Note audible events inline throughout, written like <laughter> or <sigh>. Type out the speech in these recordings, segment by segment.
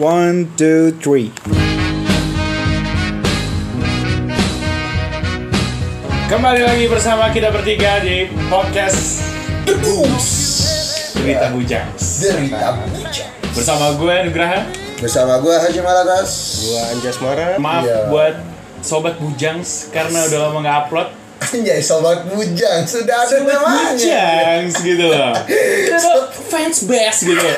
One, two, three. Kembali lagi bersama kita bertiga di podcast The Booms Cerita Bujang. Derita Bujang. Bersama gue Nugraha. Bersama gue Haji Malakas. Gua Anjas Mara. Maaf Iya. buat Sobat Bujangs karena udah lama nggak upload. Anjay Sobat Bujang. Sudah ada namanya. Bujangs gitu loh. <laughs> Fans base gitu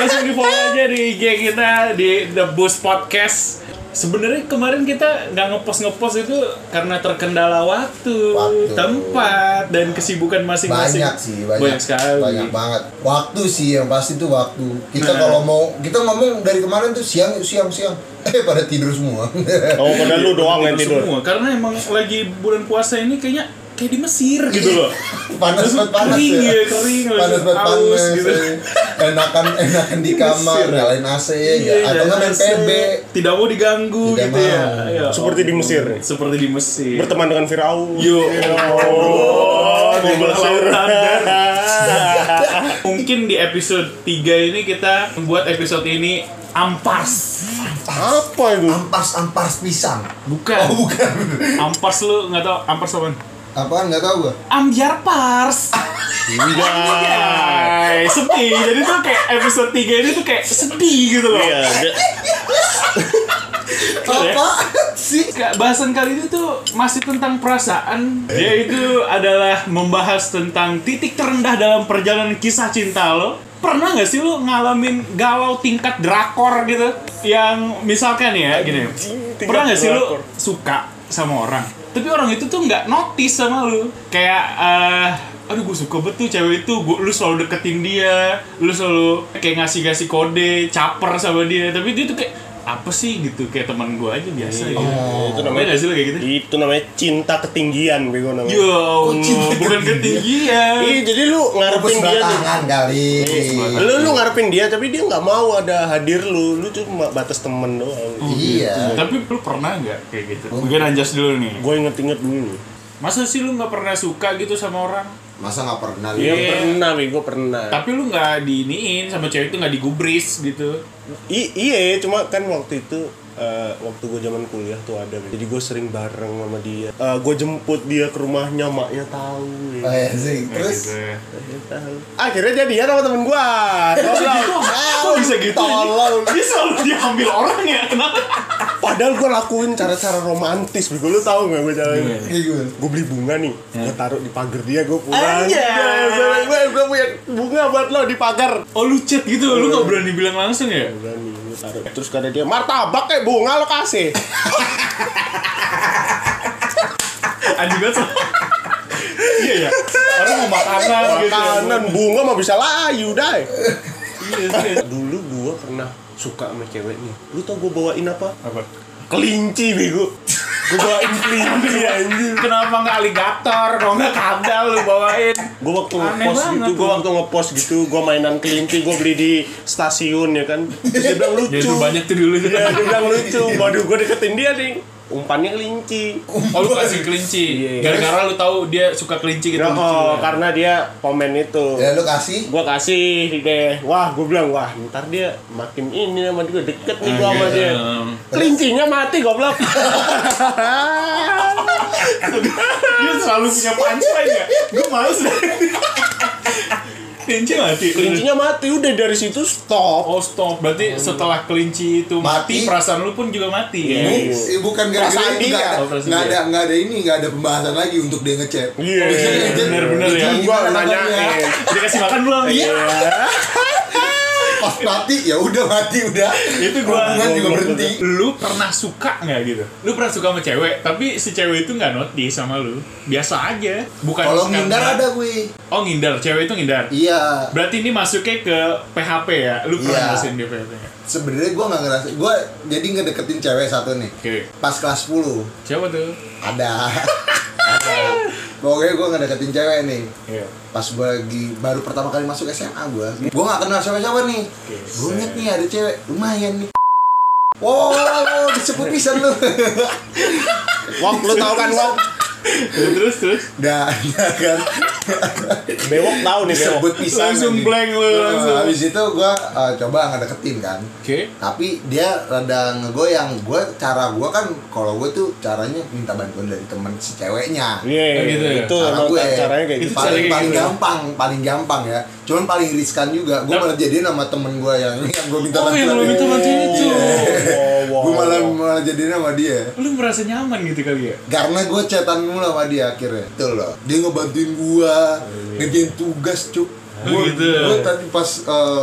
Langsung di follow aja di IG kita di The Boost Podcast Sebenarnya kemarin kita nggak ngepost ngepost itu karena terkendala waktu, Waktu. tempat dan kesibukan masing-masing. Banyak sih Banyak, sekali. Banyak banget Waktu sih yang pasti itu waktu Kita Nah. kalau mau Kita ngomong dari kemarin tuh siang siang siang <laughs> Eh pada tidur semua Oh, padahal lu doang yang tidur. semua karena emang lagi bulan puasa ini kayaknya kayak di Mesir gitu loh Panas banget panas kering ya ya kering Panas banget panas gitu ya. Enakan enakan di kamar. Nyalain AC Iya, ya Atau nggak main AC. PB tidak mau diganggu Tidak gitu ya. mau. ya Seperti di Mesir. seperti di Mesir Berteman dengan Firaun. Yo, Oh, di Mobil Mesir. lautan. <laughs> mungkin di episode 3 ini kita membuat episode ini ampas Apa itu? Ampas ampas pisang bukan Oh bukan ampas lu nggak tau ampas apa Apaan nggak tahu gua ambiar pars <laughs> Anjay, sedih. Jadi tuh kayak episode 3 ini tuh kayak sedih gitu loh. Iya, <laughs> Apa sih Kayak bahasan kali ini tuh masih tentang perasaan. Yaitu adalah membahas tentang titik terendah dalam perjalanan kisah cinta lo. Pernah gak sih lo ngalamin galau tingkat drakor gitu? Yang misalkan ya gini. Pernah gak sih lo suka sama orang? Tapi orang itu tuh nggak notice sama lu. Kayak eh aduh gue suka betul cewek itu. Gua, lu selalu deketin dia. Lu selalu kayak ngasih-ngasih kode caper sama dia. Tapi dia tuh kayak apa sih gitu kayak teman gue aja biasa ya itu Pernah namanya nggak sih lo kayak gitu itu namanya cinta ketinggian bego namanya. Yo, Allah, cinta bukan ketinggian. Iya, jadi lu ngarepin dia tangan kali Lu lu ngarepin dia tapi dia nggak mau ada hadir lu. Lu cuma batas temen doang. Iya Tapi lu pernah nggak kayak gitu? Mungkin anjas dulu nih. Gue inget-inget dulu. Masa sih lu nggak pernah suka gitu sama orang? Masa nggak pernah Iya Iya. pernah, bego pernah. Tapi lu nggak diiniin sama cewek itu nggak digubris gitu. I iya, cuma kan waktu itu eh, waktu gue zaman kuliah tuh ada jadi gue sering bareng sama dia gue jemput dia ke rumahnya maknya tahu Oh ya. iya sih Terus Gitu. Maknya tahu. akhirnya jadian sama temen gue Kok bisa gitu? Tolol Dia selalu diambil orang ya? Kenapa? padahal gue lakuin cara-cara romantis bego lu tahu gak gue caranya Kayak gimana? gue beli bunga nih gue taruh di pagar dia gue pulang gue gue punya bunga buat lo di pagar Oh lu chat gitu, lu nggak berani bilang langsung ya? berani gue taruh terus kata dia martabak kayak bunga lo kasih <laughs> Anjing banget. Iya ya. Orang mau makanan gitu. makanan bunga mah bisa layu dai Iya sih. dulu gua pernah suka sama cewek nih lu tau gua bawain apa Apa? kelinci bego gua bawain kelinci <laughs> anjir Kenapa nggak aligator? Kalau nggak kadal lu bawain. gua waktu Aneh ngepost gitu gua lu. waktu ngepost gitu gua mainan kelinci gua beli di stasiun ya kan terus dia bilang lucu <laughs> Ya itu banyak tuh dulu. Iya, dia bilang lucu waduh gua deketin dia nih umpannya kelinci Oh lu kasih kelinci. Iya. Gara-gara lu tahu dia suka kelinci gitu. Oh, ya. karena dia komen itu Ya lu kasih gua kasih deh wah gua bilang wah ntar dia makin ini sama dia deket nih gua sama dia kelincinya mati goblok <laughs> Dia selalu punya punchline ya. Gue males deh. <laughs> kelinci mati. kelincinya mati udah dari situ stop Oh stop, berarti setelah kelinci itu mati, Mati. perasaan lu pun juga mati ya? Iya. Eh, bukan gara-gara itu nggak dia. ada, Oh, nggak dia. ada nggak ada ini nggak ada pembahasan lagi untuk dia ngechat. Iya, Biasanya ngechat, bener-bener ya. "Ini gua nanyain kabarnya?" Dikasih makan belum? Iya. Pas mati ya udah mati udah. Itu gua Hubungan juga berhenti. Lu pernah suka nggak gitu? Lu pernah suka sama cewek, tapi si cewek itu nggak notice sama lu. Biasa aja. Bukan Kalau ngindar ada gue. Oh ngindar, cewek itu ngindar. Iya. Berarti ini masuknya ke PHP ya? Lu pernah Iya. di PHP ya? Sebenarnya gue nggak ngerasa. Gue jadi ngedeketin cewek satu nih. Oke. Pas kelas 10 Siapa tuh? ada. <laughs> ada. Pokoknya gue ngedeketin cewek nih. Iya. Pas gue lagi baru pertama kali masuk SMA gue, gue gak kenal siapa-siapa nih. Gue ngeliat nih ada cewek lumayan nih. Wow, disebut pisan lu. Wok lu tau kan Wok terus terus Udah, udah kan. Bewok tahu nih Sebut pisang Langsung anjing. blank lu, Nah, langsung. Habis itu gua eh, coba ngedeketin kan. Oke. Tapi dia rada ngegoyang. Gua cara gua kan kalau gua tuh caranya minta bantuan dari temen si ceweknya. Iya, Oh, gitu ya? itu cara gue caranya kayak Itu gitu. paling paling gitu. gampang paling gampang ya cuman paling riskan juga gue Nah. malah jadian sama temen gue yang <laughs> yang gue minta Oh, yang lu minta bantuin itu. <laughs> Wow, gue wow, malah wow. malah sama dia Lu merasa nyaman gitu kali ya? karena gue chatan mulu sama dia akhirnya betul loh dia ngebantuin gue ngerjain tugas cuk Oh, gue gitu. tadi pas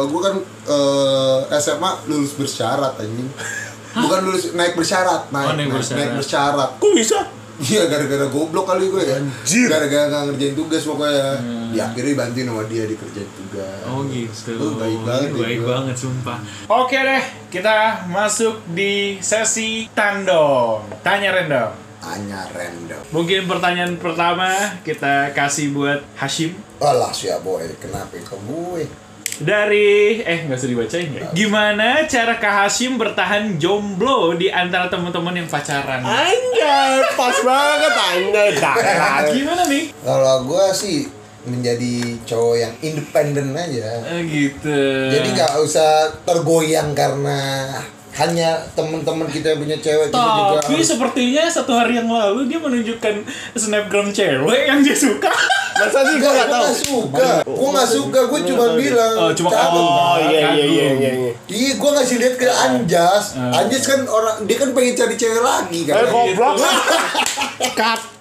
gue kan eh, SMA lulus bersyarat anjing bukan lulus naik bersyarat naik Oh, naik bersyarat. naik bersyarat Kok bisa? Iya gara-gara goblok kali gue ya Anjir. Gara-gara gak ngerjain tugas pokoknya Ya akhirnya dibantuin sama dia dikerjain tugas Oh gitu. Lu baik banget Baik gua. banget sumpah. Oke deh, kita masuk di sesi tandong. Tanya random. Tanya random Mungkin pertanyaan pertama kita kasih buat Hashim Alah siap boy Kenapa ke gue dari eh nggak usah dibacain ya. Gimana cara Kak Hashim bertahan jomblo di antara teman-teman yang pacaran? Anjay, pas banget anjay. <laughs> Gimana nih? Kalau gue sih menjadi cowok yang independen aja Eh, gitu. Jadi nggak usah tergoyang karena hanya teman-teman kita yang punya cewek kita juga Tapi harus sepertinya satu hari yang lalu dia menunjukkan snapgram cewek yang dia suka. Masa sih gue Enggak, gak tau? gak suka. Gue gak suka, gue cuma bilang. Oh, cuma kagum. Oh iya iya iya iya. iya. Iya, gue ngasih lihat ke Anjas. Anjas kan orang, dia kan pengen cari cewek lagi kan. Eh goblok. Cut.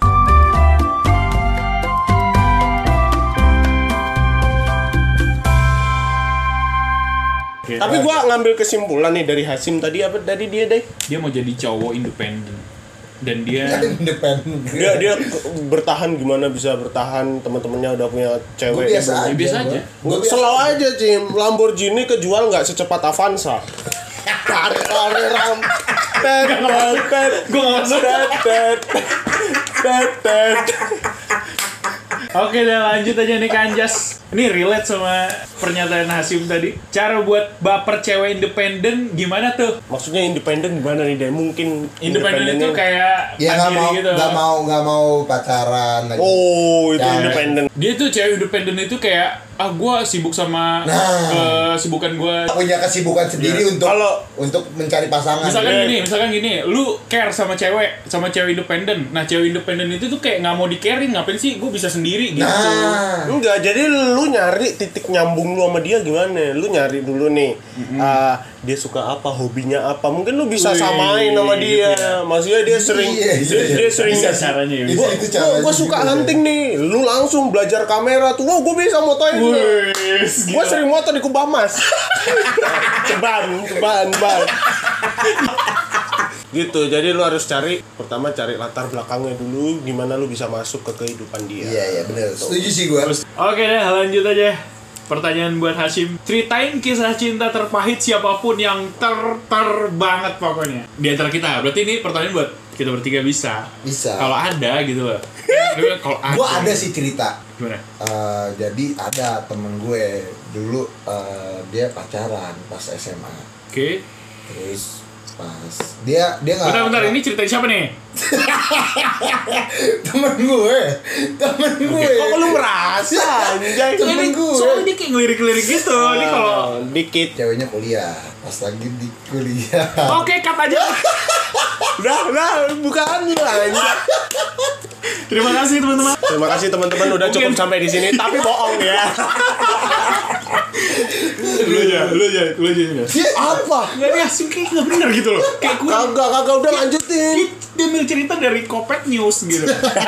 Oke. Tapi gua ngambil kesimpulan nih dari Hasim tadi apa tadi dia deh? dia mau jadi cowok independen dan dia <laughs> Independen. Dia dia bertahan gimana bisa bertahan teman-temannya udah punya Gue cewek. biasa Ya, aja. biasa aja. Gua biasa. Selalu aja Jim, Lamborghini kejual nggak secepat Avanza. <laughs> Tarik tarik ram. Tet tet tet. Gua nggak masuk. Tet tet. Tet tet. Oke, udah lanjut aja nih ke Anjas. Ini relate sama pernyataan Hasim tadi. Cara buat baper cewek independen gimana tuh? Maksudnya independen gimana nih deh? Mungkin Independen itu kayak Ya nggak mandiri mau, gitu. nggak mau, nggak mau pacaran lagi. Oh, itu Ya. independen. Dia tuh cewek independen itu kayak ah gua sibuk sama Nah. kesibukan gua. Punya kesibukan sendiri untuk Kalau- untuk mencari pasangan. Misalkan Iya. gini, misalkan gini, lu care sama cewek, sama cewek independen. Nah, cewek independen itu tuh kayak nggak mau di carein, ngapain sih? Gue bisa sendiri gitu. Nah, Enggak, jadi lu nyari titik nyambung lu sama dia gimana? Lu nyari dulu nih. ah, dia suka apa, hobinya apa. Mungkin lu bisa Wih, samain sama gitu dia. ya. Maksudnya dia sering Iya, iya, dia, iya. dia sering Bisa caranya ya. Itu- Gua, itu gua, caranya gua suka gitu. hunting nih. Lu langsung belajar kamera tuh. Wah, gua bisa motoin. Wih, Gua sering moto di Kubah Mas. <laughs> ceban, ceban, ceban. gitu jadi lu harus cari pertama cari latar belakangnya dulu gimana lu bisa masuk ke kehidupan dia iya iya benar. Setuju sih gue. Oke deh, lanjut aja. Pertanyaan buat Hashim. Ceritain kisah cinta terpahit siapa pun yang ter ter banget pokoknya. Di antara kita. Berarti ini pertanyaan buat kita bertiga bisa. Bisa. Kalau ada gitu loh. <laughs> Kalau ada. Gue ada sih cerita. Gimana? Eh, jadi ada temen gue dulu eh, dia pacaran pas SMA. Oke. Terus pas dia dia nggak. Bentar, bentar. Ini ceritain siapa nih? Temen gue, temen gue. kok lu merasa anjay Temen Ini gue. soalnya dia kayak ngelirik-ngelirik gitu. Ini kalau... Oh, dikit Ceweknya kuliah, pas lagi di kuliah. Oke, cut aja. <laughs> udah udah bukan lu anjay Terima kasih teman-teman. terima kasih teman-teman udah cukup Mungkin- sampai di sini tapi bohong ya <laughs> Lu aja, lu aja, lu aja. Dia apa Nggak, dia asing kayak nggak bener gitu loh. Kayak kurang kagak kagak udah lanjutin dia, dia ambil cerita dari Kopet News gitu.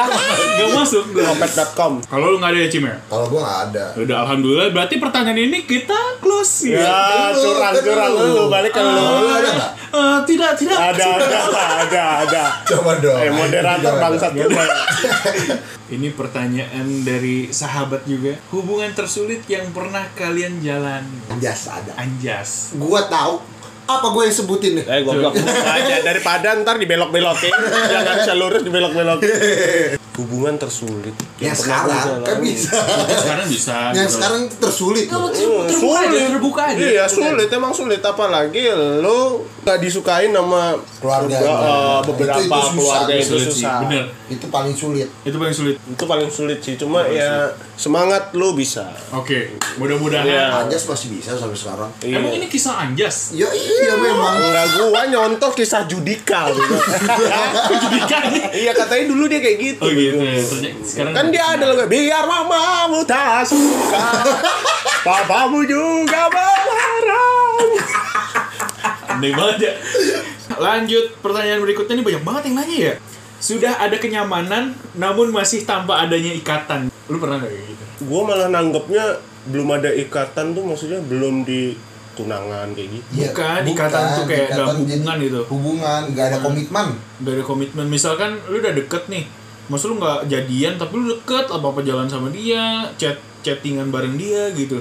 <laughs> gak masuk gue. kopet.com Kalau lu nggak ada ya Cim ya? Kalau gue nggak ada. Udah alhamdulillah berarti pertanyaan ini kita close ya. ya Lu, curang curang lu. balik ke lu Lu ada nggak? Eh, tidak, tidak. ada ada ada ada Coba dong. eh moderator bangsat <laughs> Ini pertanyaan dari sahabat juga. Hubungan tersulit yang pernah kalian jalani. Anjas ada. Anjas. Gue tahu. Apa gue yang sebutin nih? Eh goblok <laughs> aja daripada ntar dibelok-belokin jangan bisa lurus dibelok-belokin <laughs> hubungan tersulit. Yang Yang sekarang kan bisa. Sekarang bisa yang gitu. sekarang itu tersulit loh. terbuka, terbuka aja terbuka aja. Iya sulit emang sulit. Apalagi lo gak disukain sama Keluarga. Be- eh, beberapa Itu- itu susah, keluarga itu itu sulit sih susah. bener. Itu paling sulit. Itu paling sulit. Itu paling sulit sih cuma ya semangat lo bisa. oke mudah-mudahan. Iya. Anjas masih bisa sampai sekarang. Emang ini kisah anjas? Ya iya memang. Enggak gua nyontoh kisah Judika gitu. <laughs> Judika iya katanya dulu dia kayak gitu. oh gitu ya. Ternyata sekarang Kan dia ada logo biar mamamu tak suka. Papamu juga melarang. Aneh banget ya. Lanjut pertanyaan berikutnya nih banyak banget yang nanya ya. Sudah ada kenyamanan namun masih tanpa adanya ikatan. Lu pernah nggak kayak gitu? Gua malah nanggepnya belum ada ikatan tuh maksudnya belum di tunangan kayak gitu. Iya, Bukan, ikatan tuh kayak jadi hubungan gitu. hubungan nggak ada komitmen Gak ada komitmen. Misalkan lu udah deket nih. Maksud lu nggak jadian tapi lu deket apa-apa jalan sama dia, chat chattingan bareng dia gitu.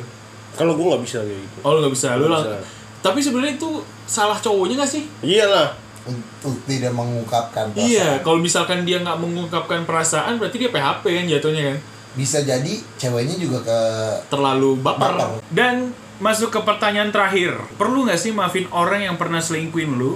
Kalau gua nggak bisa kayak gitu. Oh lu nggak bisa. Lu Nggak lang- bisa. Tapi sebenarnya itu salah cowoknya gak sih? Iyalah. untuk tidak mengungkapkan perasaan. Iya, kalau misalkan dia nggak mengungkapkan perasaan berarti dia PHP kan jatuhnya kan. bisa jadi ceweknya juga ke terlalu baper. Baper. Dan masuk ke pertanyaan terakhir. Perlu nggak sih maafin orang yang pernah selingkuhin lu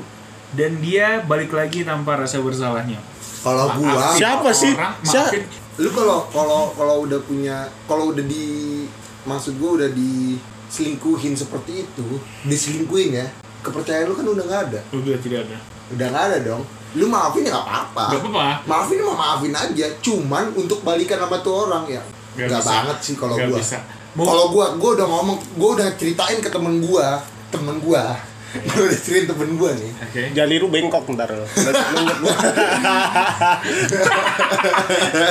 dan dia balik lagi tanpa rasa bersalahnya? Kalau gua Siapa sih? Orang, Siapa? lu kalau kalau kalau udah punya kalau udah di maksud gua udah diselingkuhin seperti itu diselingkuhin ya kepercayaan lu kan udah nggak ada Udah tidak ada. udah nggak ada dong lu maafin ya nggak apa-apa Gak apa-apa. maafin mah maafin aja cuman untuk balikan sama tuh orang ya bisa. banget sih kalau gua bisa. Kalau gua gua udah ngomong gua udah ceritain ke temen gua temen gua gua udah ceritain temen gua nih Oke. Jaliru bengkok ntar. Nunjuk gua. <laughs>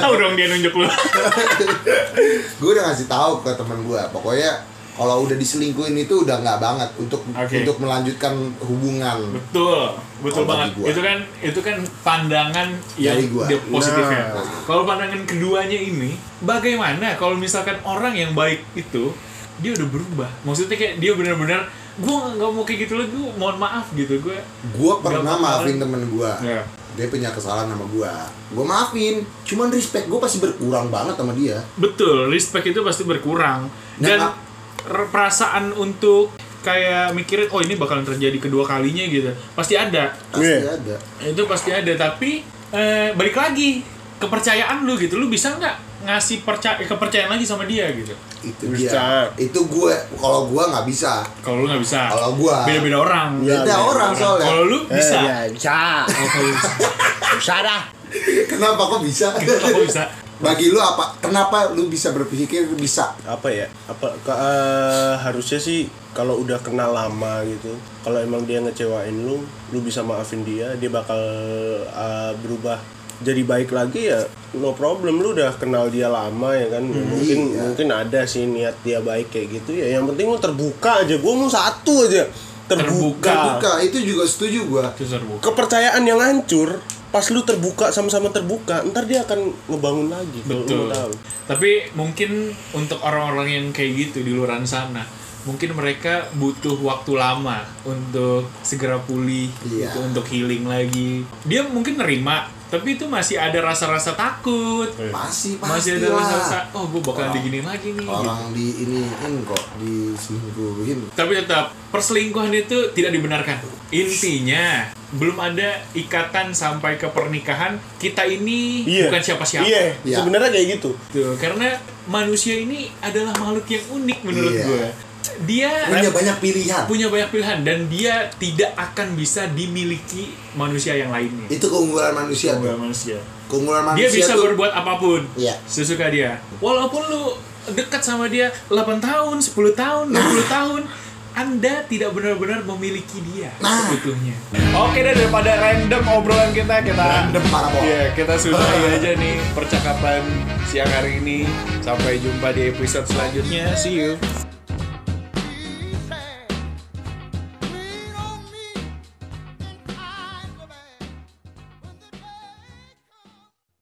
Tahu dong dia nunjuk lu. gue udah ngasih tahu ke temen gue pokoknya kalau udah diselingkuhin itu udah nggak banget untuk Oke. untuk melanjutkan hubungan Betul, betul banget. gua. Itu kan itu kan pandangan yang Dari gua. dia positifnya. Nah. Kalau pandangan keduanya ini, bagaimana kalau misalkan orang yang baik itu dia udah berubah? Maksudnya kayak dia benar-benar gue nggak mau kayak gitu lagi, gua mohon maaf gitu gue. gue pernah maafin temen gue Ya. dia punya kesalahan sama gue gue maafin cuman respect gue pasti berkurang banget sama dia. Betul, respect itu pasti berkurang. Nah, dan r- perasaan untuk kayak mikirin oh ini bakalan terjadi kedua kalinya gitu. Pasti ada. Pasti Iya. ada. Itu pasti ada tapi eh, balik lagi kepercayaan lu gitu. Lu bisa nggak ngasih percaya kepercayaan lagi sama dia gitu. Itu Bisa. dia. Itu gue kalau gue nggak bisa. Kalau lu nggak bisa. Kalau gua- beda-beda orang. Beda beda orang soalnya. Kalau lu bisa Eh, iya, bisa. Kalau <laughs> lu bisa. Bisa dah. kenapa kok bisa? Kenapa kok bisa? Bagi lu apa kenapa lu bisa berpikir bisa? Apa ya? Apa ke, eh, harusnya sih kalau udah kenal lama gitu kalau emang dia ngecewain lu lu bisa maafin dia dia bakal eh, berubah jadi baik lagi ya no problem. Lu udah kenal dia lama ya kan? Mungkin Iya. mungkin ada sih niat dia baik kayak gitu ya. Yang penting lu terbuka aja. Gua mau satu aja. Terbuka, terbuka. Itu juga setuju gue kepercayaan yang hancur pas lu terbuka sama-sama terbuka ntar dia akan ngebangun lagi Betul. tahu. Tapi mungkin untuk orang-orang yang kayak gitu di luar sana, mungkin mereka butuh waktu lama untuk segera pulih, Iya. gitu, untuk healing lagi. Dia mungkin nerima, tapi itu masih ada rasa-rasa takut. masih Masih pasti ada lah rasa-rasa, oh gue bakalan Orang- diginiin lagi nih. gitu. orang di iniin kok diselingkuhin Tapi tetap perselingkuhan itu tidak dibenarkan. Intinya belum ada ikatan sampai ke pernikahan. Kita ini bukan siapa-siapa. iya Iya. sebenarnya kayak gitu Tuh, karena manusia ini adalah makhluk yang unik menurut Iya. gue. Dia punya banyak pilihan punya banyak pilihan dan dia tidak akan bisa dimiliki manusia yang lainnya. itu keunggulan manusia tuh. Keunggulan manusia. keunggulan Dia manusia bisa tuh berbuat apa pun Iya. sesuka dia. Walaupun lu dekat sama dia 8 tahun, 10 tahun, 20 tahun, anda tidak benar-benar memiliki dia Nah. seutuhnya. Oke deh daripada random obrolan kita kita Random parah, Bo. Iya, kita sudahi <laughs> aja nih percakapan siang hari ini. Sampai jumpa di episode selanjutnya. See you.